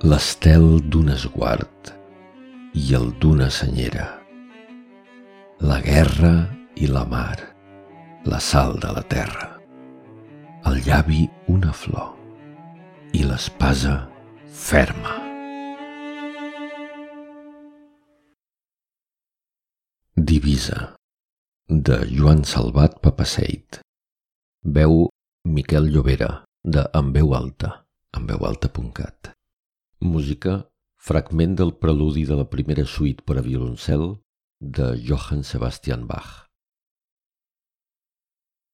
l'estel d'un esguard i el d'una senyera, la guerra i la mar, la sal de la terra, el llavi una flor i l'espasa ferma. Divisa de Joan Salvat Papaseit. Veu Miquel Llobera de En veu alta, enveualta.cat Música Fragment del preludi de la primera suite per a violoncel de Johann Sebastian Bach